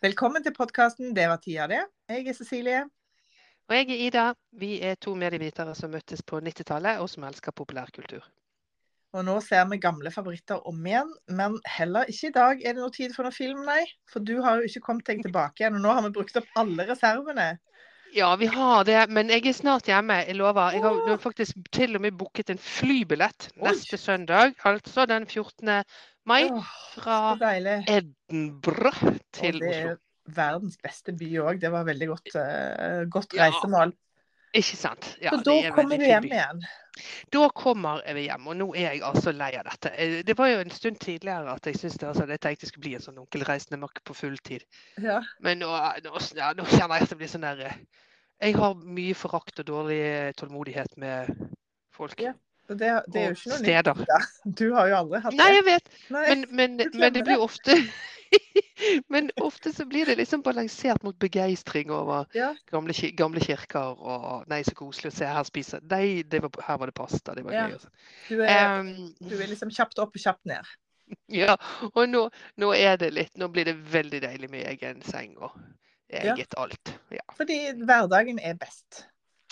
Velkommen til podkasten 'Det var tida, det'. Jeg er Cecilie. Og jeg er Ida. Vi er to medievitere som møttes på 90-tallet, og som elsker populærkultur. Og nå ser vi gamle favoritter om igjen, men heller ikke i dag er det noe tid for noen film, nei. For du har jo ikke kommet deg tilbake igjen, og nå har vi brukt opp alle reservene. Ja, vi har det, men jeg er snart hjemme. Jeg lover. Jeg har faktisk til og med booket en flybillett neste søndag, altså den 14. Åh, fra til Edinburgh til det Oslo. er verdens beste by òg. Det var veldig godt, uh, godt Ja, reisemål. Ikke sant? Ja, så det da er kommer du hjem by. igjen. Da kommer vi hjem, og nå er jeg altså lei av dette. Eh, Det var jo en stund tidligere at jeg syntes det, altså, jeg tenkte jeg skulle bli en sånn onkelreisende makk på full tid. Ja. Men nå, nå, ja, nå kjenner jeg at det blir sånn der eh, Jeg har mye forakt og dårlig eh, tålmodighet med folk Ja, Så det, det er jo ikke noe steder. nytt. Du har jo aldri hatt det. Nei, jeg vet, Nei. men, men, men det blir ofte Men ofte så blir det liksom balansert mot begeistring over Ja. gamle, gamle kirker og Nei, så koselig å se her spise. Nei, det var, her var det pasta. Det var Ja. gøy. sånn. Du, er, um, du er liksom kjapt opp og kjapt ned. Ja, og nå, nå er det litt Nå blir det veldig deilig med egen seng og Ja. eget alt. Ja. Fordi hverdagen er best.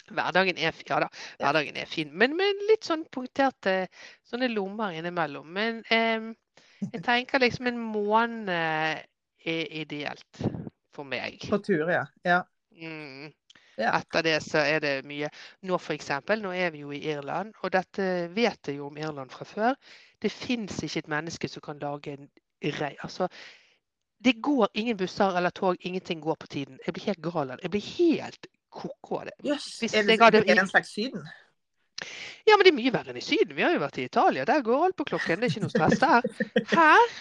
Hverdagen er, ja da, hverdagen er fin, men med litt sånn punkterte sånne lommer innimellom. Men eh, jeg tenker liksom en måned er ideelt for meg. På tur, ja. ja. Mm. Ja. Etter det så er det mye. Nå eksempel, nå er vi jo i Irland, og dette vet jeg jo om Irland fra før. Det fins ikke et menneske som kan lage en rei... Altså, det går ingen busser eller tog, ingenting går på tiden. Jeg blir helt gal av det. Jeg blir helt ko-ko av det. Yes. Hvis Er det, hadde- er det en slags Syden? Ja, men det er mye verre enn i Syden. Vi har jo vært i Italia. Der går alt på klokken. Det er ikke noe stress der. Her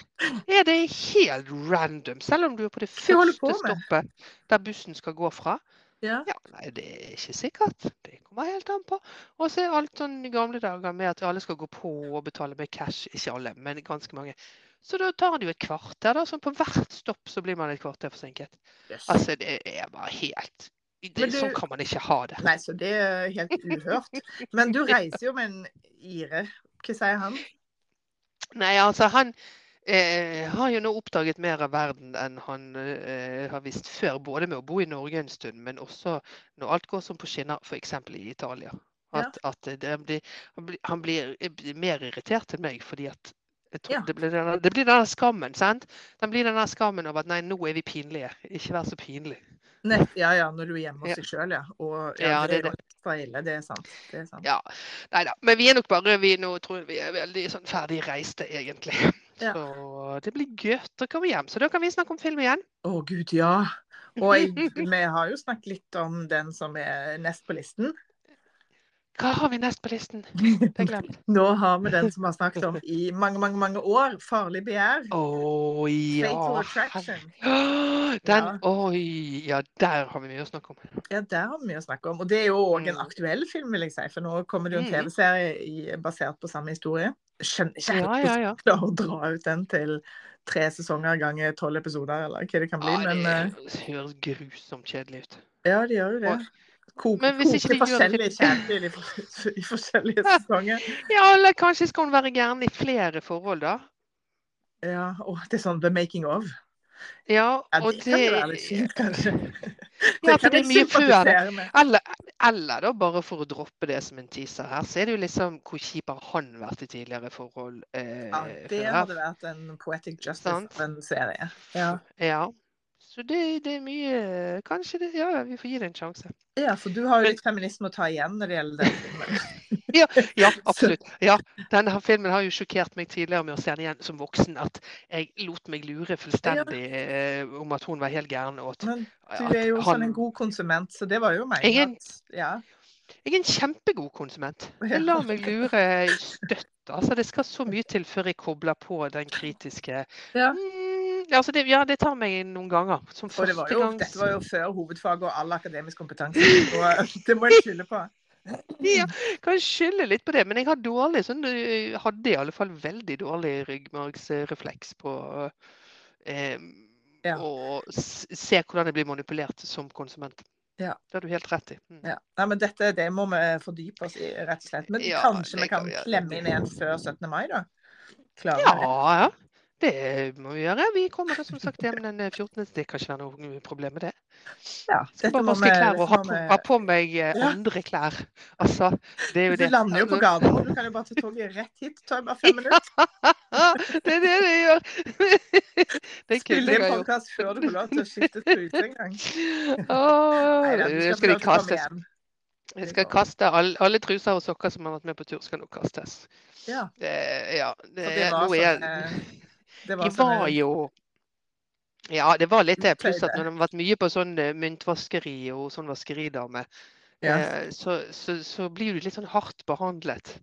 er det helt random. Selv om du er på det første stoppet der bussen skal gå fra. Ja. Ja, nei, det er ikke sikkert. Det kommer helt an på. Og så er alt sånn i gamle dager med at alle skal gå på og betale med cash. Ikke alle, men ganske mange. Så da tar det jo et kvarter. da, sånn På hvert stopp så blir man et kvarter forsinket. Yes. Altså, det er bare helt det, du- Sånn kan man ikke ha det. Nei, så det er helt uhørt. Men du reiser jo med en ire. Hva sier han? Nei, altså han eh, har jo nå oppdaget mer av verden enn han eh, har visst før. Både med å bo i Norge en stund, men også når alt går som på skinner, f.eks. i Italia. Ja. At, det, han, blir, han, blir, han blir blir mer irritert enn meg fordi at Ja. det, blir denne, det blir denne skammen, sant? Den blir denne skammen over at nei, nå er vi pinlige. Ikke vær så pinlig. Nett, ja ja, når du er hjemme hos deg sjøl, ja. Og ja, det er ekstra ille. Det er sant. Det er sant. Ja, nei da. Men vi er nok bare vi nå tror vi er veldig sånn ferdig reiste, egentlig. Ja. Så det blir gøy å komme hjem. Så da kan vi snakke om film igjen. Å gud, ja. Og jeg, vi har jo snakket litt om den som er nest på listen. Hva har vi nest på listen? Det glemt. Nå har vi den som vi har snakket om i mange, mange mange år. 'Farlig begjær'. Oh, ja. Fatal Attraction. Den Ja. Oi, ja, der har vi mye å snakke om. Ja, der har vi mye å snakke om. Og det er jo òg en Mm. aktuell film, vil jeg si. For nå kommer det jo en Mm. TV-serie basert på samme historie. Skjønner ikke helt Ja, ja, ja. å dra ut den til tre sesonger ganger tolv episoder, eller hva det kan bli. ja Men eh, det høres grusomt kjedelig ut. ja, det gjør jo det. Koke, det forskjellige kjæledyr i, i forskjellige sesonger. Ja, eller kanskje skal hun være gæren i flere forhold, da? Ja, og det er sånn The Making of. Ja, Ja, og det kan være litt fint, kanskje. Ja, for det er mye før det. Eller, eller da, bare for å droppe det som en teaser her, så er det jo liksom hvor kjip har han vært i tidligere forhold? Eh, Ja, det hadde vært en poetic justice Sant. av en serie. Ja. Ja. Så det, det er mye Kanskje det Ja, vi får gi det en sjanse. ja, for du har jo litt feminisme å ta igjen når det gjelder den filmen. Ja, absolutt. Ja, Denne filmen har jo sjokkert meg tidligere med å se den igjen som voksen, at jeg lot meg lure fullstendig eh, om at hun var helt gæren. Og at, Men du er jo sånn en god konsument, så det var jo Jeg er at Ja. Jeg er en kjempegod konsument. Ja. Jeg lar meg lure støtt. Altså, det skal så mye til før jeg kobler på den kritiske Ja. Altså det, Ja, det tar meg noen ganger. Som Og det var jo, gang. dette var jo før hovedfag og all akademisk kompetanse. Og det må jeg skylde på. Ja, kan skylde litt på det, men jeg har dårlig sånn, øh, hadde i alle fall veldig dårlig ryggmargsrefleks på eh, Ja. å se hvordan jeg blir manipulert som konsument. Ja. Det har du helt rett i. Mm. Ja. Nei, men dette det må vi fordype oss i, rett og slett. Men kanskje vi kan klemme inn en før 17. mai, da? Klarer Ja, ja. Det må vi gjøre. Vi kommer som sagt hjem den 14. Det kan ikke være noe problem med det. Ja, Skal bare vaske klær og ha på, ha på meg eh, Ja. andre klær. Altså, det er jo Du det. lander jo på Gardermoen. Du kan jo bare ta toget rett hit. Det tar bare fem minutter. det er det det gjør. Det Spille inn podkast før du får lov til å skifte truse en gang. Åh, skal de kastes. Jeg skal kaste alle, alle truser og sokker som har vært med på tur, skal nå kastes. Ja, Det, ja, det, det var sånn Det De var sånn jo Ja, det var litt det. Pluss at når de har vært mye på sånn eh, myntvaskeri og sånn vaskeridame, Ja. eh, så, så, så blir du litt sånn hardt behandlet.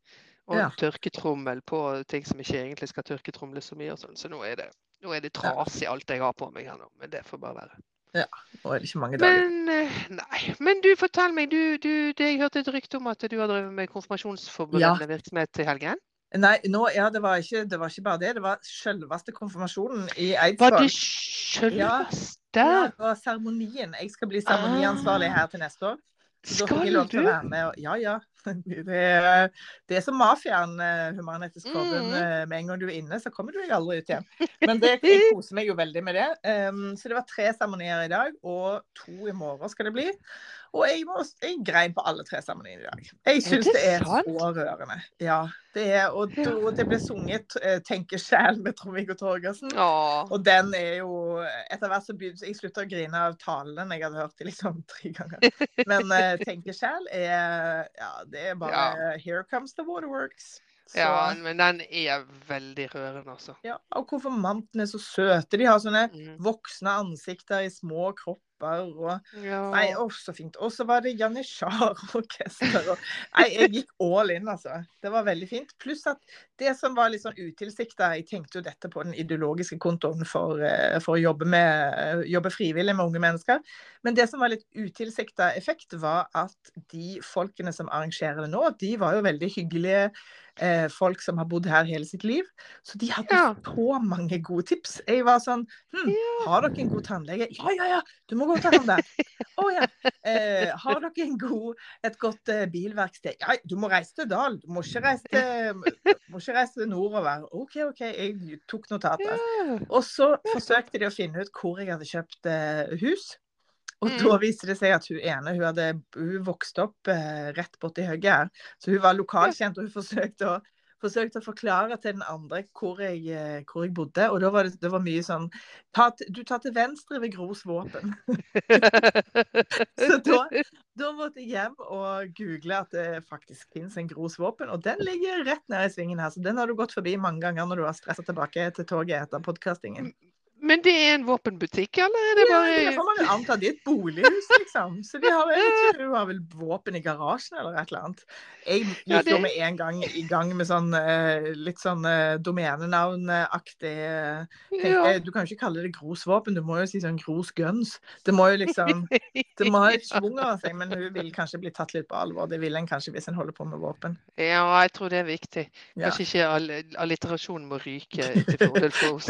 Og Ja. tørketrommel på ting som ikke egentlig skal tørketromle så mye og sånn. Så nå er det, nå er det trasig alt jeg har på meg her nå. Men det får bare være. Nå er det ikke mange dager. Men eh, nei. Men du, fortell meg. Du, du, det, jeg hørte et rykte om at du har drevet med konfirmasjonsforberedende virksomhet til helgen. Nei, nå, ja, det, var ikke, det var ikke bare det. Det var selveste konfirmasjonen i Var det selveste? Ja, det var seremonien. Jeg skal bli seremoniansvarlig her til neste år. Så Skal du? Og, ja, ja. Det er, det er som mafiaen, eh, Human-Etisk Forbund. Mm. eh, Med en gang du er inne, så kommer du deg aldri ut igjen. Men det, jeg koser meg jo veldig med det. Um, så det var tre seremonier i dag, og to i morgen skal det bli. Og jeg, må, jeg grein på alle tre seremoniene i dag. Jeg syns det det er så rørende. Ja, det er, og, da- det ble sunget eh, 'Tenke sjæl' med Trond-Viggo Torgersen. Og den er jo Etter hvert så begynte jeg slutta å grine av talen jeg hadde hørt i liksom tre ganger. Men uh, 'Tenke sjæl' er Ja, det er bare 'Here comes the waterworks'. Så, Ja, ja. men den er veldig rørende, altså. Og konfirmantene er så søte. De har sånne Mm. voksne ansikter i små kropper. Og, Ja. nei, å, så fint. Og så var det Janitsjar-orkester. Nei, jeg gikk all in, altså. Det var veldig fint. Pluss at det som var litt sånn utilsikta Jeg tenkte jo dette på den ideologiske kontoen for, eh, for å jobbe, med, jobbe frivillig med unge mennesker. Men det som var litt utilsikta effekt, var at de folkene som arrangerer det nå, de var jo veldig hyggelige eh, folk som har bodd her hele sitt liv. Så de hadde Ja. så mange gode tips. Jeg var sånn hm, Ja. Har dere en god tannlege? Ja, ja, ja! Du må gå til han der. Å ja. Eh, har dere en god, et godt eh, bilverksted? Ja, du må reise til Dal. Du må ikke reise til, må ikke reise til nordover. OK, OK, jeg tok notater. Ja. Og så forsøkte de å finne ut hvor jeg hadde kjøpt eh, hus. Og Mm. da viste det seg at hun ene hun hadde hun vokste opp eh, rett borti høyre her. Så hun var lokalkjent, og hun forsøkte å, forsøkte å forklare til den andre hvor jeg, eh, hvor jeg bodde. Og da var det, det var mye sånn ta, Du tar til venstre ved Gros våpen. Så da, da måtte jeg hjem og google at det faktisk finnes en Gros våpen. Og den ligger rett nede i svingen her, så den har du gått forbi mange ganger når du har stressa tilbake til toget etter podkastingen. Men det er en våpenbutikk, eller er det Ja, det får man jo anta. Det er et bolighus, liksom. Så de har, hun har vel våpen i garasjen eller et eller annet. Jeg Ja, det... jo med en gang i gang med sånn eh, litt sånn eh, domenenavnaktig eh, Ja. Du kan jo ikke kalle det Gros våpen, du må jo si sånn Gros guns. Det må jo liksom Det må ha et schwung over seg, men hun vil kanskje bli tatt litt på alvor. Det vil en kanskje hvis en holder på med våpen. Ja, jeg tror det er viktig. Ja. Kanskje ikke all- alliterasjonen må ryke til fordel for oss.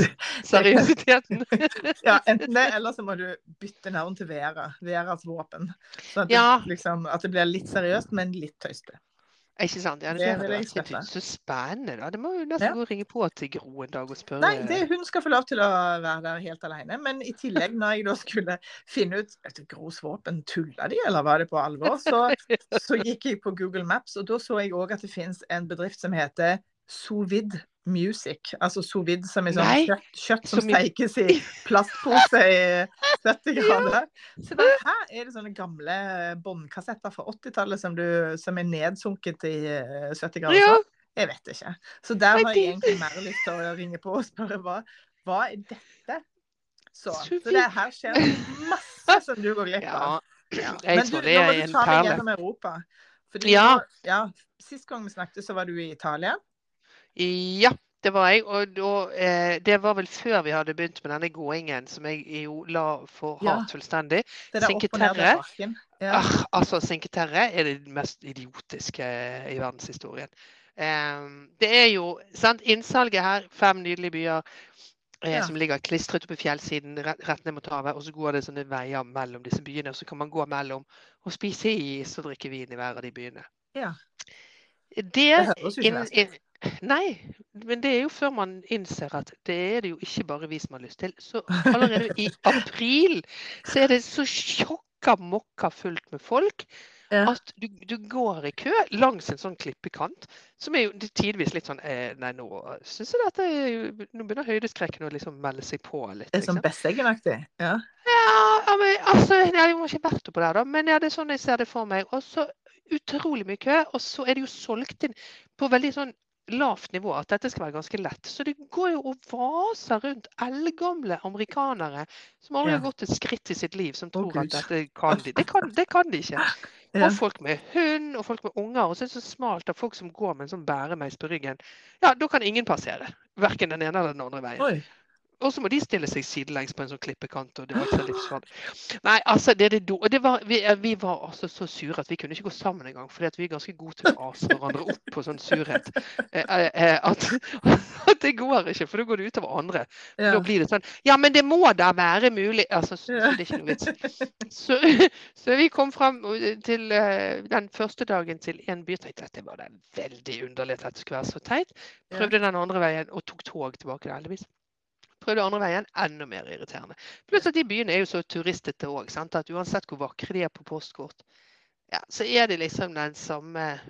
Seriøsiteten. Ja, enten det, eller så må du bytte navn til Vera. Veras våpen. Så at det, Ja. liksom, at det blir litt seriøst, men litt tøyste. Ikke sant? Ja, det, Det det støtte. Så spennende, da. Det må jo nesten Ja. ringe på til Gro en dag og spørre. Nei, det, hun skal få lov til å være der helt alene. Men i tillegg, når jeg da skulle finne ut vet Gros våpen, tulla de, eller var det på alvor? Så, så gikk jeg på Google Maps, og da så jeg òg at det finnes en bedrift som heter Sovid Music. Altså sovid som er sånn Nei, kjøtt, kjøtt som steikes i plastpose i 70 grader. Så bare, her er det sånne gamle båndkassetter fra 80-tallet som, som er nedsunket i eh, 70 grader. Ja. Jeg vet ikke. Så der har jeg egentlig mer lyst til å ringe på og spørre hva, hva er dette? Så, Så så det her skjer masse som du går glipp av. Ja. Men du, nå må du ta deg gjennom Europa. Fordi Ja. ja. Sist gang vi snakket, så var du i Italia. Ja, det var jeg. Og og eh, det var vel før vi hadde begynt med denne gåingen, som jeg jo la for Ja. hardt fullstendig. Sinketerre. Ja. Ah, altså, Sinketerre er det mest idiotiske i verdenshistorien. Eh, det er jo sant, innsalget her, fem nydelige byer eh, Ja. som ligger klistret oppe i fjellsiden rett ned mot havet. Og så går det sånne veier mellom disse byene, og så kan man gå mellom og spise is og drikke vin i hver av de byene. Ja. Det, Det Nei, men det er jo før man innser at det er det jo ikke bare vi som har lyst til. Så allerede i april så er det så sjokka mokka fullt med folk at du, du går i kø langs en sånn klippekant, som er jo tidvis litt sånn eh, Nei, nå syns jeg dette er- Nå begynner høydeskrekken å liksom melde seg på litt. Det er sånn. Besseggen-aktig. Ja. Ja, ja, men altså Jeg har ikke vært oppå der, da, men ja, det er sånn jeg ser det for meg. Og så utrolig mye kø, og så er det jo solgt inn på veldig sånn lavt nivå at dette skal være ganske lett. Så det går jo og vaser rundt eldgamle amerikanere som aldri Ja. har gått et skritt i sitt liv, som tror oh, at dette kan de. Det kan, det kan de ikke. Ja. Og folk med hund og folk med unger. Og så er det så smalt av folk som går med en sånn bæremeis på ryggen. Ja, da kan ingen passere. Verken den ene eller den andre veien. Oi. Og så må de stille seg sidelengs på en sånn klippekant. og det var ikke så livsfarlig. Nei, altså, det er det do. Og det var, vi, eh, vi var altså så sure at vi kunne ikke gå sammen engang. For vi er ganske gode til å ase hverandre opp på sånn surhet. Eh, eh, eh, at, at det går ikke, for da går det utover andre. Ja. Da blir det sånn Ja, men det må da være mulig. Altså, så, så det er ikke noe vits. Så, så vi kom fram til eh, den første dagen til en by. Jeg tenkte at det var da veldig underlig at dette skulle være så teit. Prøvde den andre veien og tok tog tilbake, da, heldigvis. Prøvde andre veien, enda mer irriterende. Pluss at de byene er jo så turistete òg, at uansett hvor vakre de er på postkort, ja, så er det liksom den samme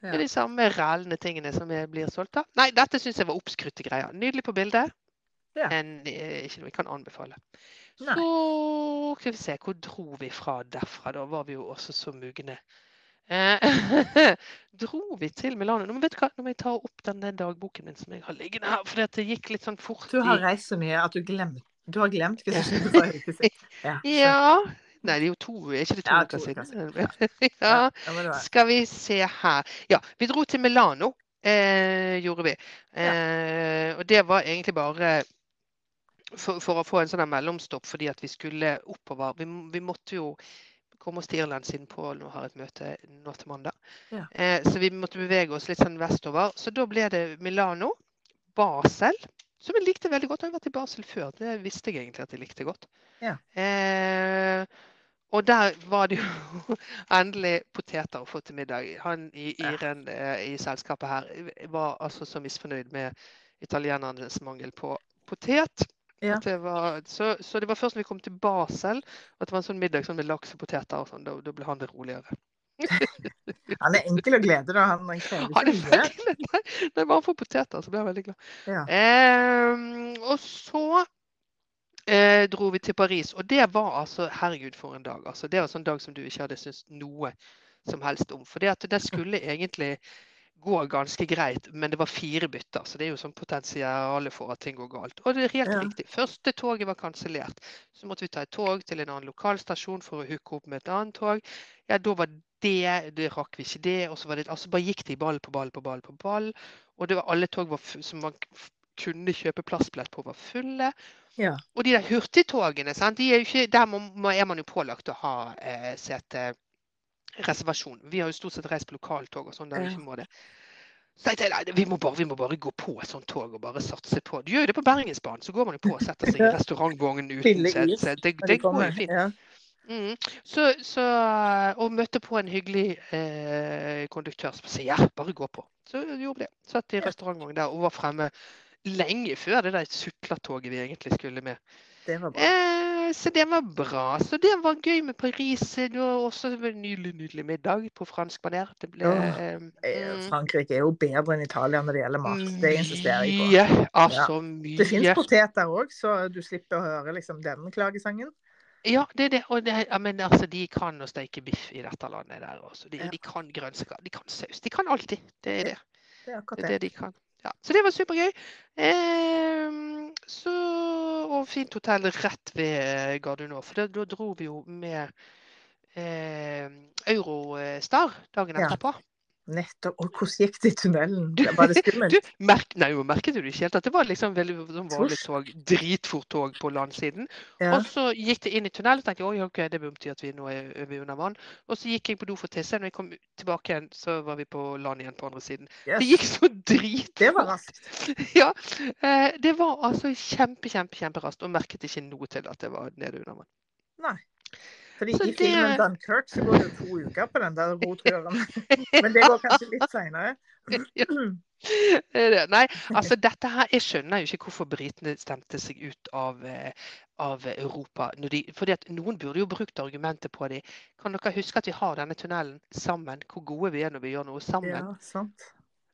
det Ja. de samme rælende tingene som blir solgt da. Nei, dette syns jeg var oppskrytte greier. Nydelig på bildet, Ja. men eh, ikke noe vi kan anbefale. Nei. Så skal vi se, hvor dro vi fra derfra? Da var vi jo også så mugne. Eh, dro vi til Milano? Nå, vet du hva? Nå må jeg ta opp denne dagboken min som jeg har liggende her. For det gikk litt sånn fort. Du har reist så mye at du glemt Du har glemt hva som skjedde. Ja. Ja. Nei, det er jo to, er ikke det to Ja, uker siden? Ja, ja. Skal vi se her. Ja, vi dro til Milano, eh, gjorde vi. Eh, og det var egentlig bare for, for å få en sånn mellomstopp, fordi at vi skulle oppover. Vi, vi måtte jo komme oss til Irland siden Pål nå har et møte nå til mandag. Ja. Eh, så vi måtte bevege oss litt sånn vestover. Så da ble det Milano, Basel, som jeg likte veldig godt. Jeg har vært i Basel før, det visste jeg egentlig at jeg likte godt. Ja. Eh, og der var det jo endelig poteter å få til middag. Han i. Iren eh, i selskapet her var altså så misfornøyd med italienernes mangel på potet. Ja. Det var, så, så det var først når vi kom til Basel at det var en sånn middag sånn med laks og poteter. og sånn, Da, da ble han det roligere. Han er enkel å glede, da. Han han krever Han er ikke mye. nei, nei, bare for poteter, så ble han veldig glad. Ja. Eh, og så eh, dro vi til Paris, og det var altså Herregud, for en dag. Altså, det var en sånn dag som du ikke hadde syntes noe som helst om. For det skulle egentlig gå ganske greit, men det var fire bytter. Så det er jo sånn potensiale for at ting går galt. Og det er helt Ja. riktig. Første toget var kansellert. Så måtte vi ta et tog til en annen lokalstasjon for å hooke opp med et annet tog. Ja, da var det Det rakk vi ikke det. Og så var det altså bare gikk det i ball på ball på ball på ball. Og det var alle tog var, som man kunne kjøpe plassbillett på, var fulle. Ja. Og de der hurtigtogene, sant? De er jo ikke, der må, er man jo pålagt å ha eh, setereservasjon. Vi har jo stort sett reist på lokaltog og sånn der vi ikke må det. Så tenkte jeg nei, vi må, bare, vi må bare gå på et sånt tog og bare satse på Du gjør jo det på Bergensbanen, så går man jo på og setter seg i restaurantvognen uten sete. Det, det går jo fint. Mm. Så, så, og møtte på en hyggelig eh, konduktør som sa ja, bare gå på. Så jeg vi det. Satt i restaurantvognen der og var fremme lenge før det der sutlatoget vi egentlig skulle med. Det var bra. Eh, så det var bra. Så det var gøy med Paris. Det var også en nydelig, nydelig middag på fransk maner. Det ble oh, eh, Eh, mm, Frankrike er jo bedre enn Italia når det gjelder mat. Det insisterer jeg på. Altså Det fins poteter òg, så du slipper å høre liksom den klagesangen. Ja, det det. Det, ja, men altså, de kan å steke biff i dette landet der også. De, Ja. de kan grønnsaker, de kan saus. De kan alltid. Det er det. Det er akkurat Det det. de kan. Ja, så det var supergøy. Ehm, så, og fint hotell rett ved Gardermoen. For da, da dro vi jo med eh, Eurostar dagen Ja. Nettopp. Og hvordan gikk det i tunnelen? Var det skummelt? Du, merk, nei, jo, merket du det ikke helt? At det var liksom veldig sånn vanlig tog, dritfort tog på landsiden. Ja. Og så gikk det inn i tunnelen, og tenkte oi, ok, det betyr at vi nå er, er vi under vann. Og så gikk jeg på do for å tisse. Når jeg kom tilbake igjen, så var vi på land igjen på andre siden. Det gikk så dritfort. Det var raskt. Ja, eh, det var altså kjempe, kjempe, kjemperaskt, og merket ikke noe til at det var nede under vann. Nei. Fordi Så i filmen det- Dunkirk så går det jo to uker på den der roturen. Men det går kanskje litt seinere. Er Nei, altså dette her Jeg skjønner jo ikke hvorfor britene stemte seg ut av, eh, av Europa. De, fordi at Noen burde jo brukt argumentet på dem. Kan dere huske at vi har denne tunnelen sammen? Hvor gode vi er når vi gjør noe sammen? Ja, sant.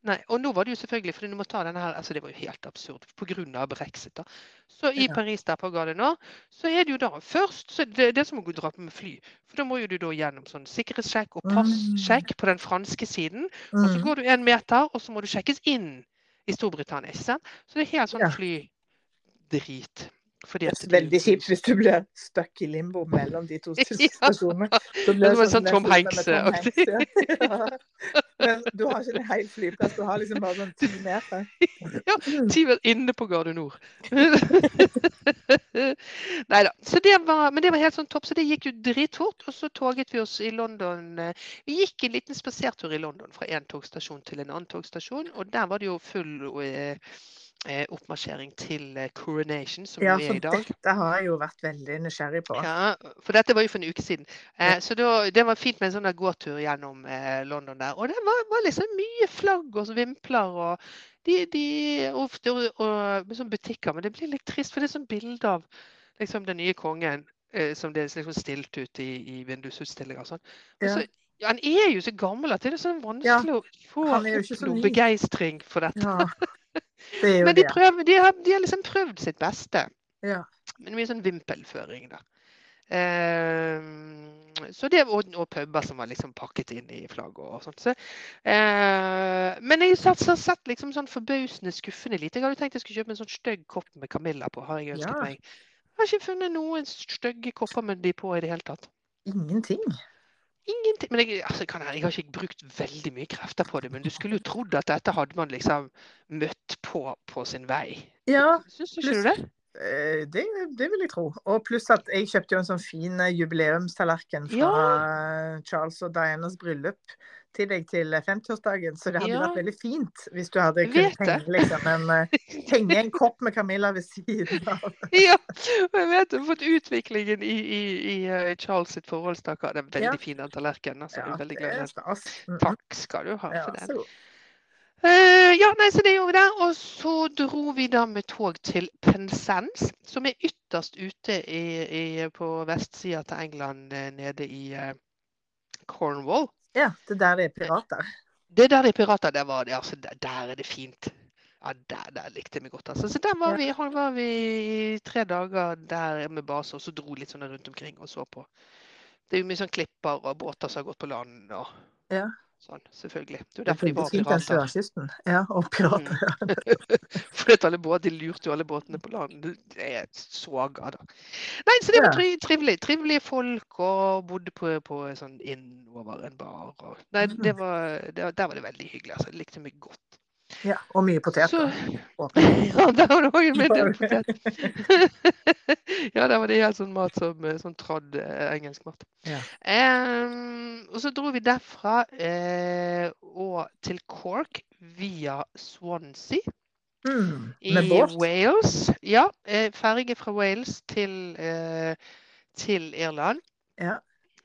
Nei, og nå var det jo selvfølgelig, fordi du må ta denne her, altså det var jo helt absurd pga. brexit. da. Så i Ja. Paris der på Gardermoen, så er det jo da først så det, det er som å dra med fly. For da må jo du da gjennom sånn sikkerhetssjekk og passsjekk på den franske siden. Og så Mm. går du en meter, og så må du sjekkes inn i Storbritannia. ikke sant? Så det er helt sånn flydrit. Fordi Det er veldig kjipt hvis du blir stuck i limbo mellom de to Ja. stasjonene. Så Det var sånn Tom filmen Tom Hanks-aktig. Ja. Ja. Men du har ikke en hel flyplass, du har liksom bare sånn ti meter. Ja, Ti var inne på Garde Nord. Nei da. Så det var, men det var helt sånn topp, så det gikk jo dritfort. Og så toget vi oss i London. eh, Vi gikk en liten spasertur i London fra en togstasjon til en annen togstasjon. Og der var det jo full eh, eh, oppmarsjering til eh, Coronation, som Ja, vi er i dag. Ja, dette har jeg jo vært veldig nysgjerrig på. Ja, for dette var jo for en uke siden. Eh, Ja. så da, det var fint med en sånn gåtur gjennom eh, London der. Og det var, var liksom mye flagg og vimpler og de, de ofte og, og og sånn butikker. Men det blir litt trist, for det er sånn bilde av liksom den nye kongen eh, som det er liksom stilt ut i, i vindusutstillinger og sånn. Ja. så- han er jo så gammel at det er sånn vanskelig å få noe begeistring for dette. Ja, det Men de, prøver, de, har, de har liksom prøvd sitt beste. Ja. Men mye sånn vimpelføring, da. Ehm, så det, og, og puber som var liksom pakket inn i flagg og sånt. Så, eh, men jeg har sett, sett liksom sånn forbausende skuffende lite. Jeg hadde tenkt jeg skulle kjøpe en sånn stygg kopp med Camilla på. har jeg ønsket Ja. meg. Jeg har ikke funnet noen stygge kopper med de på i det hele tatt. Ingenting. Ingenting. Men jeg, altså, kan, jeg har ikke brukt veldig mye krefter på det, men du skulle jo trodd at dette hadde man liksom møtt på på sin vei. Ja, Syns du ikke du det? Eh, det, det vil jeg tro. Og pluss at jeg kjøpte jo en sånn fin eh, jubileumstallerken fra Charles og Dianas bryllup til deg til 50-årsdagen, så det hadde Ja. vært veldig fint hvis du hadde kunnet henge, liksom, en, eh, henge en kopp med Camilla ved siden av. Ja, og jeg vet fått utviklingen i, i, i eh, Charles sitt forholdstak. Det er veldig Ja. fin den tallerkenen. Altså, Ja, veldig glad i den. stas. Mm, Takk skal du ha Ja, for den. Eh, ja, nei, så det gjorde vi der. Og så dro vi da med tog til Penzance, som er ytterst ute i, i, på vestsida til England, eh, nede i eh, Cornwall. Ja, det der er pirater. Det der de pirater, der var det, altså, der, der er det fint. Ja, der, der likte jeg meg godt. Altså. Så der var vi, var vi i tre dager der med base, og så dro litt sånn rundt omkring og så på. Det er jo mye sånn klipper og båter som har gått på land og Ja. Sånn, selvfølgelig. Det er jo Det er derfor de var pirater. sørkysten. Ja, og pirater. For at alle båt, de lurte jo alle båtene på land. Det er soga, da. Nei, så det var tri trivelig. Trivelige folk og bodde på, på sånn innover en bar. Og, nei, Mhm. det var, det, der var det veldig hyggelig. Altså. Jeg likte meg godt. Ja, og mye poteter. Så, ja, der var det òg en middel potet. ja, der var det helt sånn mat som eh, sånn tradd eh, engelsk mat. Ja. Um, og så dro vi derfra eh, og til Cork via Swansea Mm, i med båt. Wales. Ja, ferge fra Wales til, eh, til Irland. Ja.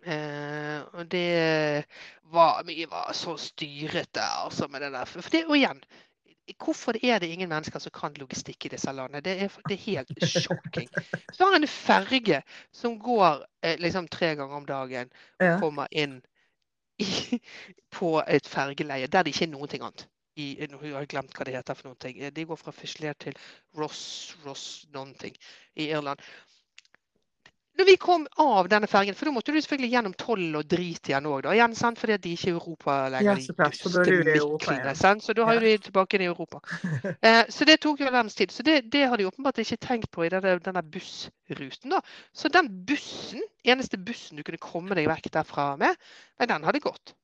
Eh, og det var mye var så styrete, altså, med det der. For det, og igjen, hvorfor er det ingen mennesker som kan logistikk i disse landene? Det er, det er helt sjokking. Så har en ferge som går eh, liksom tre ganger om dagen, Ja. kommer inn i, på et fergeleie der det ikke er noen ting annet. I, jeg har glemt hva det heter for noen ting. Eh, De går fra Fischler til Ross, Ross noen ting i Irland. Når vi kom av denne fergen, for da måtte du selvfølgelig gjennom toll og drit igjen òg, da. Igjen, sant? Fordi at de ikke er i Europa lenger. Ja, så er i Europa igjen. Så da har Ja. jo tilbake i Europa. Eh, så det tok jo en verdens tid. Så det, det har de åpenbart ikke tenkt på i denne, denne bussruten. da. Så den bussen, eneste bussen du kunne komme deg vekk derfra med, nei, den hadde gått.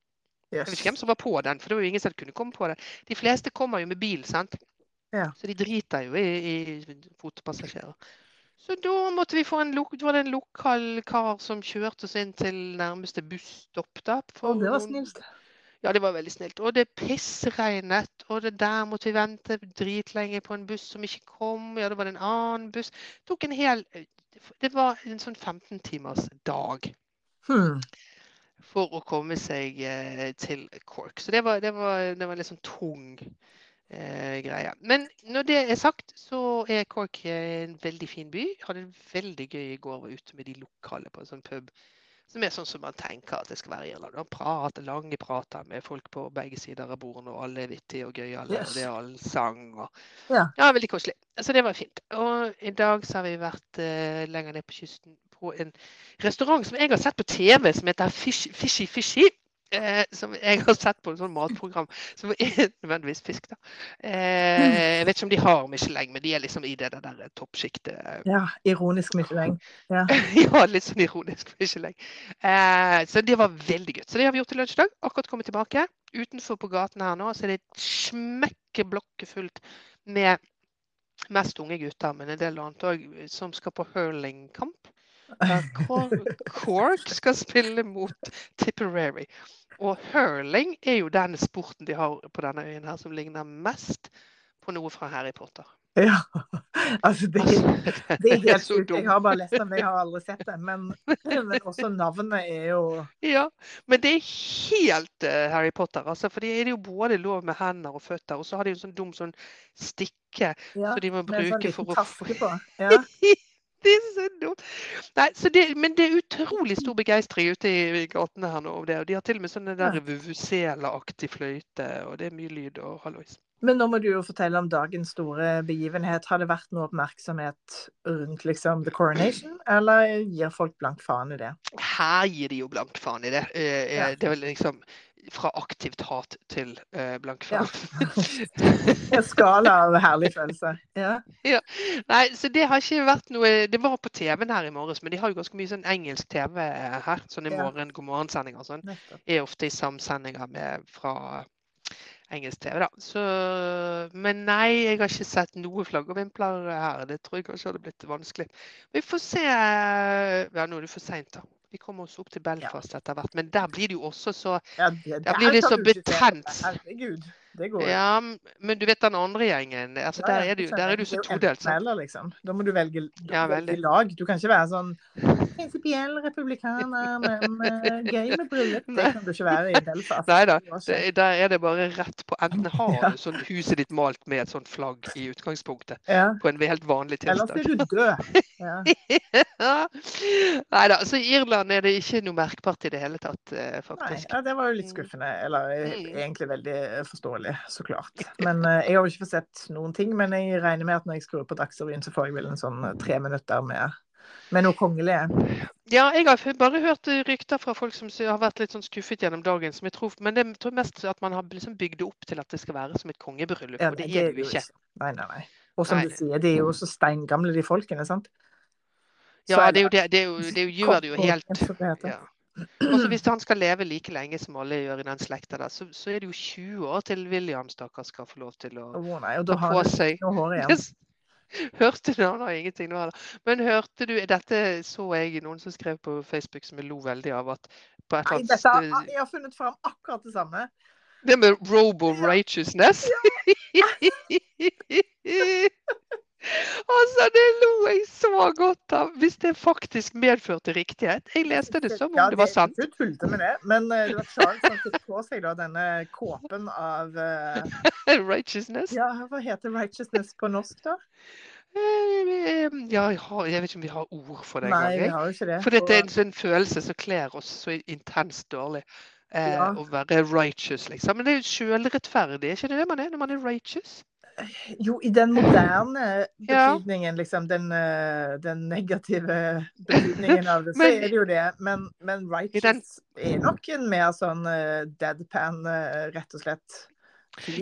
Jeg vet ikke hvem som var på den, for det var jo ingen som kunne komme på den. De fleste kommer jo med bil, sant. Ja. Så de driter jo i, i fotpassasjerer. Så da måtte vi få en, lok var det en lokal kar som kjørte oss inn til nærmeste busstopp. da. For det var snilt. Ja, det var veldig snilt. Og det pissregnet, og det der måtte vi vente dritlenge på en buss som ikke kom. Ja, det var en annen buss. Det tok en hel Det var en sånn 15 timers dag. Hmm. for å komme seg eh, til Cork. Så det var, det var, det var litt sånn tung eh, greie. Men når det er sagt, så er Cork en veldig fin by. Jeg hadde en veldig gøy i går, var ute med de lokale på en sånn pub. Som er sånn som man tenker at det skal være i Irland. Man prater, lange prater med folk på begge sider av bordene, og alle er vittige og gøyale. Yes. Og det er allsang og Ja. ja, veldig koselig. Så det var fint. Og i dag så har vi vært eh, lenger ned på kysten på en restaurant som jeg har sett på TV, som heter Fish, Fishy Fishy. Eh, som jeg har sett på et sånt matprogram som er nødvendigvis fisk, da. Eh, jeg vet ikke om de har Michelin, men de er liksom i det der, toppsjiktet. ja. Ironisk Michelin. Ja. ja, litt sånn ironisk Michelin. Eh, så det var veldig godt. Så det har vi gjort til lunsj i dag. Akkurat kommet tilbake. Utenfor på gaten her nå så er det smekkeblokke fullt med mest unge gutter, men en del annet òg, som skal på hurlingkamp. Der Cork skal spille mot Tipperary. Og hurling er jo den sporten de har på denne øyen her som ligner mest på noe fra Harry Potter. ja. Altså, det, Altså, det er helt sjukt. Jeg har bare lest den, det, jeg har aldri sett det. Men, men også navnet er jo Ja, men det er helt eh, Harry Potter. Altså, for det er jo både lov med hender og føtter, og så har de en sånn dum sånn stikke ja, som de må sånn bruke liten for å på. Ja. Det er så dumt. Nei, så det, men det er utrolig stor begeistring ute i, i gatene her nå om det. Og de har til og med sånne der vuvuzela-aktig fløyte, og det er mye lyd og hallois. Men nå må du jo fortelle om dagens store begivenhet. Har det vært noe oppmerksomhet rundt liksom the coronation, eller gir folk blank faen i det? Her gir de jo blank faen i det. Eh, eh, Ja. Det er vel liksom fra aktivt hat til eh, blank Ja. faen. En skala av herlig følelse. Ja. Nei, så det har ikke vært noe Det var på TV-en her i morges, men de har jo ganske mye sånn engelsk TV her. Sånne i morgen, god morgen-sendinger og sånn. Er ofte i samsendinger med fra engelsk TV, da. Så Men nei, jeg har ikke sett noe flaggervimpler her. Det tror jeg kanskje hadde blitt vanskelig. Vi får se Ja, nå er det for seint, da. Vi kommer oss opp til Belfast etter hvert. Men der blir det jo også så Ja, det, Der blir det så betent. Herregud. Det går. Ja, men du vet den andre gjengen. altså Ja, Der er du, der er du så todelt. eller, liksom. Da må du velge, du Ja, velge lag. Du kan ikke være sånn prinsipiell republikaner, men eh, gøy med bryllup. Det kan du ikke være i Belfast. Nei da. Der er det bare rett på Enten har du sånn huset ditt malt med et sånt flagg i utgangspunktet Ja. på en helt vanlig tilstand. Ellers er du død. Ja. Nei da. Så i Irland er det ikke noe merkbart i det hele tatt, faktisk. Nei, ja, det var jo litt Mm. skuffende. Eller eh, Mm. egentlig veldig eh, forståelig, så klart. Men eh, jeg har jo ikke fått sett noen ting. Men jeg regner med at når jeg skrur på Dagsrevyen, så får jeg vel en sånn eh, tre minutter med, med noe kongelig. Ja, jeg har bare hørt eh, rykter fra folk som har vært litt sånn skuffet gjennom dagen. Som jeg tror, men det jeg tror mest at man har liksom bygd det opp til at det skal være som et kongebryllup. Ja, Og det nei, er det jo ikke. Nei, nei, nei. Og som Nei. du sier, de er jo så steingamle, de folkene, sant? Ja, det er jo det. Det, er jo, det gjør det jo helt ja. Altså, hvis han skal leve like lenge som alle gjør i den slekta, der, så, så er det jo 20 år til William stakkar skal få lov til å oh, nei, og da har på seg. Hørte du Han har ingenting nå heller. Men hørte du Dette så jeg noen som skrev på Facebook som jeg lo veldig av. at på et eller annet jeg har funnet fram akkurat det samme. Det med robo-righteousness. altså, det lo jeg så godt av. Hvis det faktisk medførte riktighet. Jeg leste det som om Ja, det var sant. Du tulte med det, men eh, det var Charles som fikk på seg da, denne kåpen av uh... Righteousness. Ja, hva heter righteousness på norsk, da? Eh, Ja, jeg, har, jeg vet ikke om vi har ord for det Nei, engang. vi har jo ikke det. For dette er en sånn følelse som kler oss så intenst dårlig. Eh, Ja. Å være righteous, liksom. Men det er jo sjølrettferdig, er ikke det det man er når man er righteous? Jo, i den moderne Ja. betydningen, liksom, den, eh, den negative betydningen av det, så Men- er det jo det. Men, men righteous er nok en mer sånn eh, deadpan, eh, rett og slett.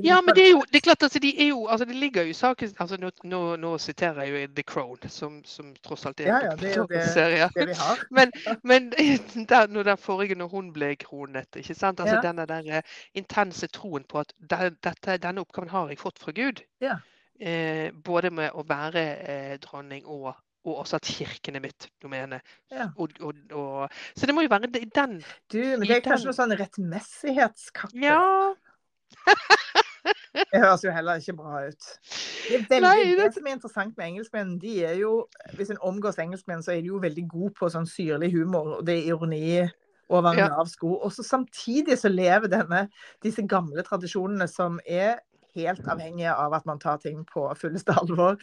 Ja, men det er jo det er klart, altså, de er jo altså, Det ligger jo i saken altså, nå, nå, nå siterer jeg jo The Crown, som, som tross alt er Ja, ja, det er jo det- serie. det vi har. Men, men der, når den forrige, når hun ble kronet, ikke sant? Altså Ja. denne der eh, intense troen på at de, dette, denne oppgaven har jeg fått fra Gud. Ja. Eh, både med å være eh, dronning og, og også at kirken er mitt domene. Ja. Og, og, og, så det må jo være de- den Du, men det er kanskje den- noe sånn rettmessighetskappe? Ja. Det høres jo heller ikke bra ut. Det, er veldig, Nei, det... det- som er interessant med engelskmenn, de er jo Hvis en omgås engelskmenn, så er de jo veldig gode på sånn syrlig humor, og det er ironi over en lav sko. Og så samtidig så lever denne, disse gamle tradisjonene som er helt avhengige av at man tar ting på fulleste alvor,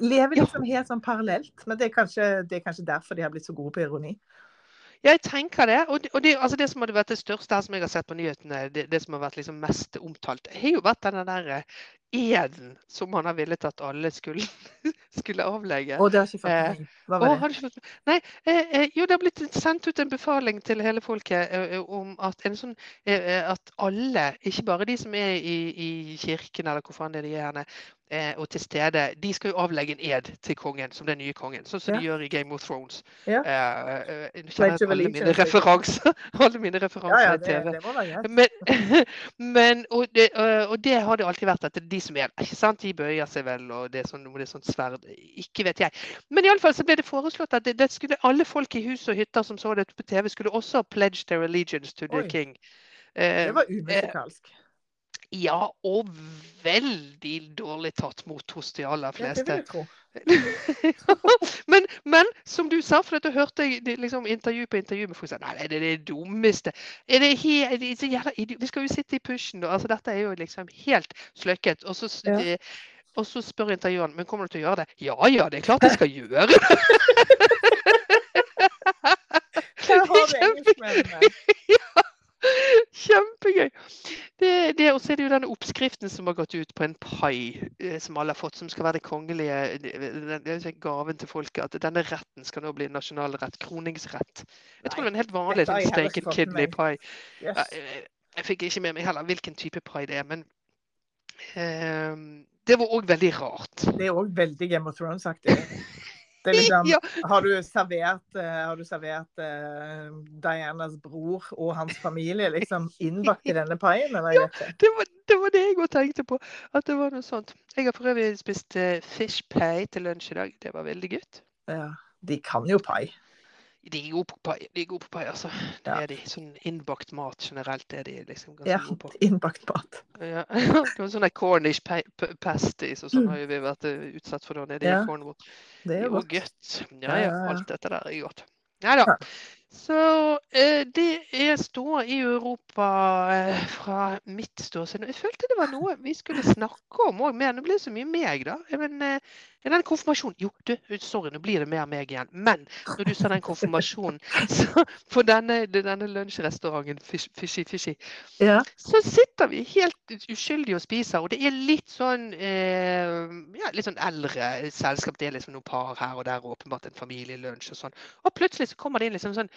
lever liksom helt sånn parallelt. Men det er, kanskje, det er kanskje derfor de har blitt så gode på ironi. Jeg tenker det. Og, det, og det, altså det som hadde vært det største her som jeg har sett på nyhetene, det, det som har vært liksom mest omtalt, har jo vært denne der eh, eden som man har villet at alle skulle, skulle avlegge. Og det har ikke fått Eh, meg. Hva Å, var det? ikke fått... Nei, eh, eh, jo, det har blitt sendt ut en befaling til hele folket eh, om at, en sånn, eh, at alle, ikke bare de som er i, i kirken eller hvor faen det er de er henne, og til stede, de skal jo avlegge en ed til kongen, som den nye kongen. Sånn som Ja. de gjør i Game of Thrones. Ja. Eh, eh, kjenner jeg alle mine referanser. Alle mine referanser ja, i det, TV. det. Men, men og, det, og det har det alltid vært, at det er de som er ikke sant? De bøyer seg vel, og det er sånn, det er sånn sverd Ikke vet jeg. Men iallfall så ble det foreslått at det, det skulle, alle folk i hus og hytter som så det på TV, skulle også pledge their allegiance to the Oi. king. Det Eh, var umusikalsk. Ja, og veldig dårlig tatt mot hos de aller Ja, det vil jeg tro. men, men som du sa, for dette hørte jeg liksom, intervju på intervju med folk som sa nei, det er det dummeste. Er det det er så jævla. Vi skal jo sitte i pushen. og Altså, dette er jo liksom helt sløkket. Og så, Ja. det- og så spør intervjueren men kommer du til å gjøre det. Ja ja, det er klart jeg skal gjøre det. Du engelskmennene. Kjempegøy. Det, det, og så er det jo denne oppskriften som har gått ut på en pai eh, som alle har fått, som skal være det kongelige det, det gaven til folket. At denne retten skal nå bli nasjonalrett. Kroningsrett. Jeg tror det var en helt vanlig sånn steak kidney pie. Yes. Jeg, jeg fikk ikke med meg heller hvilken type pai det er, men um, det var òg veldig rart. Det er òg veldig Game of Thrones-aktig. Det er liksom, Ja. har du servert, eh, har du servert uh, Dianas bror og hans familie liksom innbakt i denne paien? Eller jeg. Det var, det var det jeg òg tenkte på. At det var noe sånt. Jeg har for øvrig spist uh, fish pie til lunsj i dag. Det var veldig godt. Ja. De kan jo pai. De er gode på pai, de er gode på pai altså. Det Ja. er de. Sånn innbakt mat generelt er de liksom ganske Ja, gode på. innbakt mat. Ja. Det sånne Cornish pa- pasties og sånn har jo vi vært eh, utsatt for da nede Mm. Ja, i Cornwall. Det er jo godt. Ja, Ja, alt dette der er godt. Nei da. Så eh, det er ståa i Europa eh, fra mitt ståsted. Jeg følte det var noe vi skulle snakke om òg blir det så mye meg, da. Eh, Men eh, den konfirmasjonen Jo, du, sorry, nå blir det mer meg igjen. Men når du sa den konfirmasjonen så på denne, denne lunsjrestauranten Fishy Fishy, Ja. så sitter vi helt uskyldige og spiser, og det er litt sånn eh, ja, litt sånn eldre selskap. Det er liksom noen par her og der, og åpenbart en familielunsj og sånn. Og plutselig så kommer det inn liksom sånn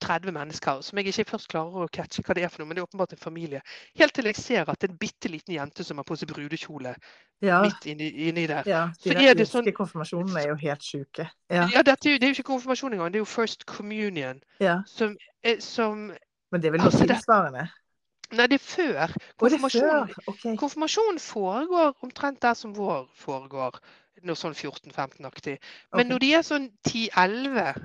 30 mennesker som jeg ikke først klarer å catche hva det er for noe, men det er åpenbart en familie. Helt til jeg ser at det er en bitte liten jente som har på seg brudekjole Ja. midt inni, inni der. ja. De Så er det irske sånn- konfirmasjonene er jo helt sjuke. Ja. Ja, er jo, det er jo ikke konfirmasjon engang, det er jo first communion. ja. Som, som Men det er vel noe Altså, det- tilsvarende? Nei, det er før. Å, det er Konfirmasjonen før? OK. Konfirmasjonen foregår omtrent der som vår foregår. Noe sånn 14-15-aktig. Men okay. når de er sånn 10-11,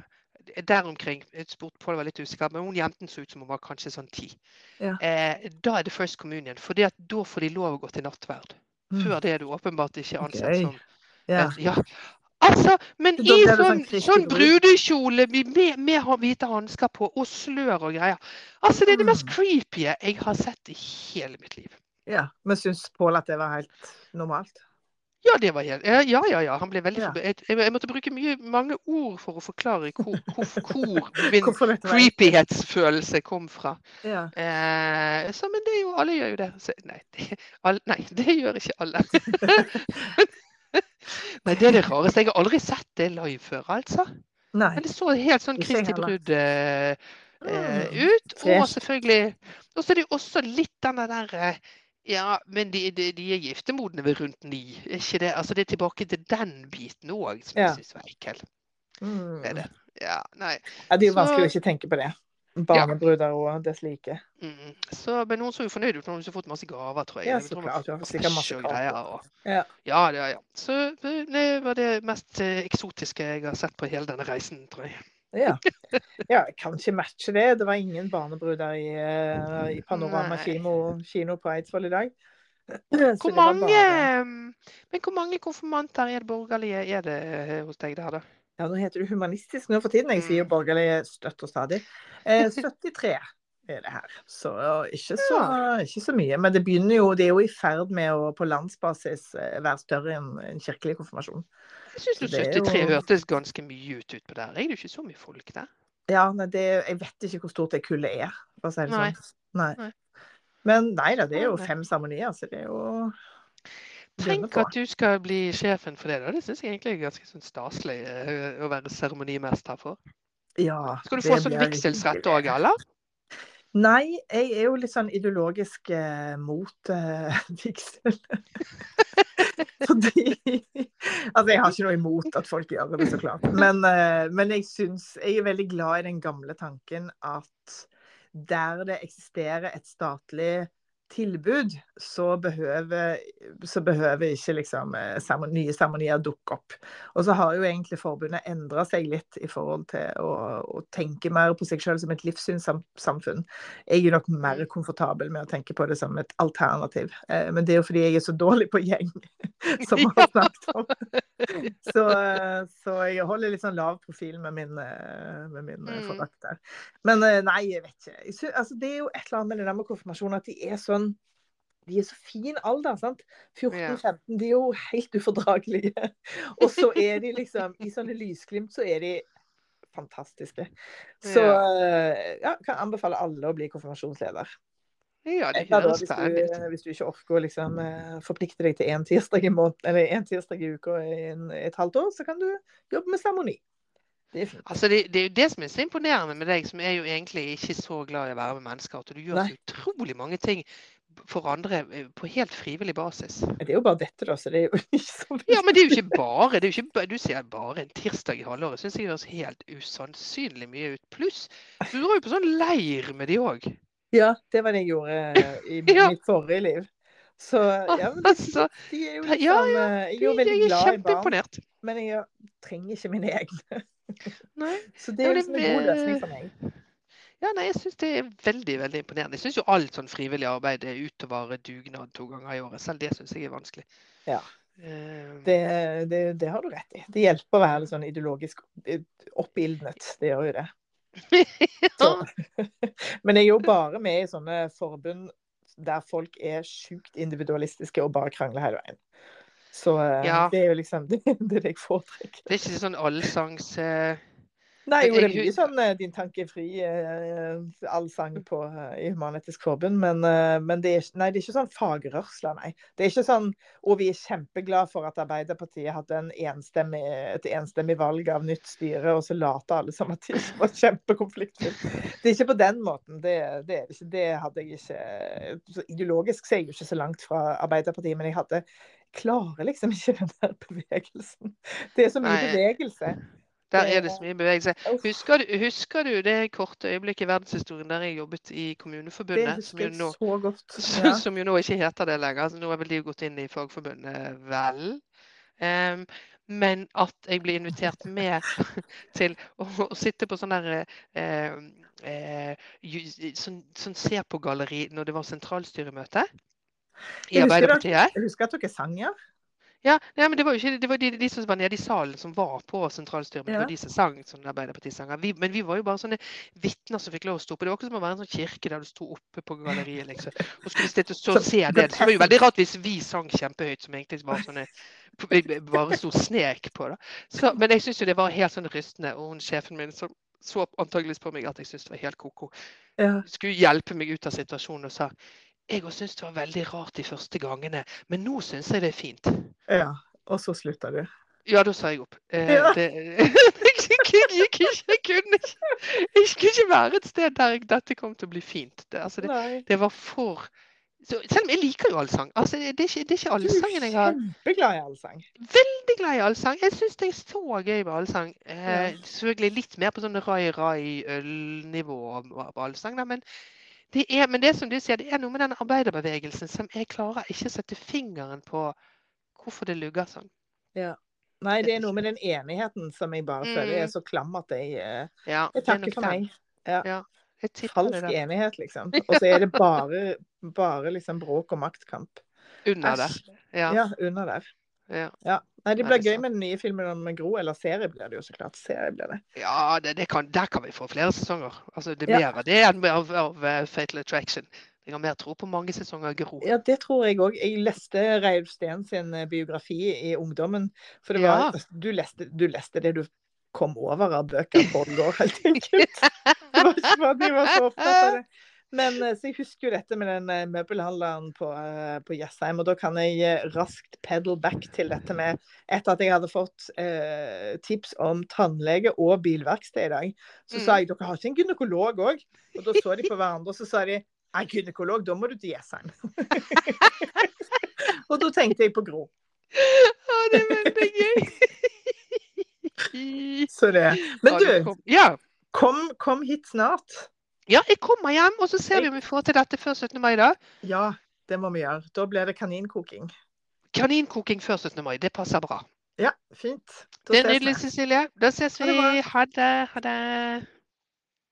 der omkring spurte på det, var litt usikker, men hun jenten så ut som hun var kanskje sånn 10. Ja. Eh, da er det first communion. For da får de lov å gå til nattverd. Mm. Før det er du åpenbart ikke ansett okay. som Ja. ja. Altså, men i sånn, sånn sånn brud. brudekjole med, med hvite hansker på og slør og greier. Altså, det er det mest Mm. creepy jeg har sett i hele mitt liv. ja. Men syns Pål at det var helt normalt? Ja, det var helt, ja, ja, ja, ja. Han ble veldig Ja. jeg, jeg, måtte bruke mye, mange ord for å forklare hvor, hvor, hvor min creepyhetsfølelse kom fra. Ja. Eh, så, men det er jo, alle gjør jo det. Så, nei, det, all, nei, det gjør ikke alle. nei, det er det rareste. Jeg har aldri sett det live før, altså. Nei. Men det så helt sånn Kristi. Brudd eh, eh, Mm, ut. Og selvfølgelig Og så er det jo også litt denne der eh, Ja, men de, de, de er giftemodne ved rundt ni. Ikke det? Altså, det er tilbake til den biten òg som Ja. jeg syns var ekkel. Mm. Det er det. Ja, nei. Ja, det er jo Så- vanskelig å ikke tenke på det. Barnebruder og det like. Mm. Så, men noen så jo fornøyd ut. Hun har fått masse gaver, tror jeg. Ja, så klart. var sikkert masse greier, og- Ja. Ja, ja, ja. Så det var det mest eh, eksotiske jeg har sett på hele denne reisen, tror jeg. Ja. ja, kan ikke matche det. Det var ingen barnebruder i, eh, i Panorama kino, kino på Eidsvoll i dag. Hvor mange, bare- men hvor mange konfirmanter er det borgerlige er det eh, hos deg der, da? Ja, nå heter det humanistisk nå for tiden. Jeg sier Mm. borgerlig støtt og stadig. Eh, 73 er det her. Så ikke så, ikke så mye. Men det begynner jo, det er jo i ferd med å på landsbasis eh, være større enn en kirkelig konfirmasjon. Jeg syns Så er 73 jo- hørtes ganske mye ut utpå der. Er det ikke så mye folk der? Ja, nei, det, jeg vet ikke hvor stort det kullet er, for å si det sånn. Nei. Nei. Men nei da, det er jo fem seremonier, så det er jo Tenk at du skal bli sjefen for det. da. Det syns jeg egentlig er ganske sånn staselig eh, å være seremonimester for. Ja, Skal du få sånn vigselsrett òg, eller? Nei, jeg er jo litt sånn ideologisk eh, mot eh, vigsel. Fordi Altså, jeg har ikke noe imot at folk gjør det, så klart. Men, eh, men jeg syns Jeg er veldig glad i den gamle tanken at der det eksisterer et statlig tilbud, så behøver, så behøver ikke liksom eh, nye seremonier dukke opp. Og så har jo egentlig forbundet endra seg litt i forhold til å, å tenke mer på seg selv som et livssynssamfunn. Jeg er nok mer komfortabel med å tenke på det som et alternativ. Eh, Men det er jo fordi jeg er så dårlig på gjeng, som vi har snakket om. Så, så jeg holder litt sånn lav profil med min, eh, med min Mm. Men nei, jeg vet ikke. Altså, det er jo et eller annet med det der med konfirmasjon at de er sånn de er så fin alder, sant. 14-15, de er jo helt ufordragelige. Og så er de liksom I sånne lysglimt så er de fantastiske. Så Ja. eh, kan anbefale alle å bli konfirmasjonsleder. Ja, det Eller da, høres hvis, du, hvis du ikke orker å liksom, eh, forplikte deg til én tirsdag i måneden, eller én tirsdag i uka i et halvt år, så kan du jobbe med seremoni. Det. Altså, det, det er jo det som er så imponerende med deg, som er jo egentlig ikke så glad i å være med mennesker, at du gjør Nei. så utrolig mange ting for andre eh, på helt frivillig basis. Det er jo bare dette, da, så det er jo ikke så Ja, men det er jo ikke bare. jo ikke, Du sier bare en tirsdag i halvåret. Syns jeg høres helt usannsynlig mye ut. Pluss, du drar jo på sånn leir med de òg. Ja, det var det jeg gjorde eh, i Ja. mitt forrige liv. Så ja, men det, Altså, de er jo ja, liksom eh, Jeg er jo veldig glad i barn, men jeg trenger ikke mine egne. Nei. Så det er jo liksom en god løsning for meg. Ja, nei, jeg syns det er veldig veldig imponerende. Jeg syns jo alt sånn frivillig arbeid er utover dugnad to ganger i året. Selv det syns jeg er vanskelig. Ja. Eh, Det, det, det har du rett i. Det hjelper å være litt sånn ideologisk oppildnet. Det gjør jo det. Så. Men jeg er jo bare med i sånne forbund der folk er sjukt individualistiske og bare krangler hele veien. Så eh, Ja. det er jo liksom det, det jeg foretrekker. Det er ikke sånn allsangs eh, Nei, jo, det er mye sånn eh, Din tanke er fri, eh, allsang på i Human-Etisk Forbund, men, men det, er, nei, det er ikke sånn fagrørsler, nei. Det er ikke sånn Og vi er kjempeglade for at Arbeiderpartiet hadde en enstemmig, et enstemmig valg av nytt styre, og så later alle som at det ikke var kjempekonfliktfullt. Det er ikke på den måten. Det, det det. Hadde jeg ikke Ideologisk så er jeg jo ikke så langt fra Arbeiderpartiet, men jeg hadde klarer liksom ikke den der bevegelsen. Det er så mye Nei. bevegelse. Der er det så mye bevegelse. Husker du, husker du det korte øyeblikket i verdenshistorien der jeg jobbet i Kommuneforbundet? Som jo, nå. Ja. som jo nå ikke heter det lenger. Så nå har vel de gått inn i Fagforbundet, vel. Um, men at jeg ble invitert med til å, å sitte på sånn der eh, eh, sånn, sånn se på-galleri når det var sentralstyremøte i. Arbeiderpartiet. Jeg husker at dere sang, ja. Ja, nei, men det var jo ikke det var de, de som var nede i salen som var på sentralstyret. Men Ja. de som sang sånne Arbeiderpartisanger. Vi, men vi var jo bare sånne vitner som fikk lov å stå på. Det var ikke som å være en sånn kirke der du sto oppe på galleriet, liksom. Og skulle stå og Så se det. Så det var jo veldig rart hvis vi sang kjempehøyt, som egentlig var sånne bare sto snek på. da. Så, men jeg syns jo det var helt sånn rystende. Og hun sjefen min som så antageligvis på meg at jeg syntes det var helt ko-ko ja. skulle hjelpe meg ut av situasjonen og sa jeg òg syntes det var veldig rart de første gangene, men nå syns jeg det er fint. ja. Og så slutta du. Ja, da sa jeg opp. Eh, Ja. det, jeg, gikk ikke, jeg kunne ikke Jeg skulle ikke være et sted der jeg, dette kom til å bli fint. Det, altså, det, det var for så, Selv om jeg liker jo allsang. Altså, det, er ikke, det er ikke Du er allsangen jeg har kjempeglad i allsang. Veldig glad i allsang. Jeg syns det er så gøy med allsang. Eh, selvfølgelig litt mer på sånn rai-rai-ølnivå av allsang, da, men det er, men det som du sier, det er noe med den arbeiderbevegelsen som jeg klarer ikke å sette fingeren på hvorfor det lugger sånn. Nei, det er noe med den enigheten som jeg bare føler er Mm. så klam at jeg, eh, Ja, jeg er takker for meg. Ja. ja Falsk enighet, liksom. Og så er det bare, bare liksom bråk og maktkamp. Under der. Ja. Ja, under der. Ja. Ja. Nei, det blir gøy med den nye filmen om Gro. Eller serie blir det jo så klart. Serie blir det. Ja, det, det kan, der kan vi få flere sesonger. Altså, det er Ja. det enn av, av eh, Fatal Attraction. Jeg har mer tro på mange sesonger Gro. Ja, det tror jeg òg. Jeg leste Reilf Steen sin eh, biografi i ungdommen. For det var, Ja. du, leste, du leste det du kom over av bøker på går, helt enkelt. Det var ikke bare jeg var så opptatt av det. Men eh, så jeg husker jo dette med den eh, møbelhandleren på, eh, på Jessheim, og da kan jeg raskt pedal back til dette med Etter at jeg hadde fått eh, tips om tannlege og bilverksted i dag, så sa Mm. jeg dere har ikke en gynekolog òg? Og da så de på hverandre, og så sa de er gynekolog, da må du til Jessheim. og da tenkte jeg på Gro. Å, det er veldig gøy. Så det. Men du, kom, kom hit snart. Ja, jeg kommer hjem, og så ser vi om vi får til dette før 17. mai, da. Ja, det må vi gjøre. Da blir det kaninkoking. Kaninkoking før 17. mai, det passer bra. Ja, fint. Da Det er nydelig, Cecilie. Da ses vi. Ha det. Ha det.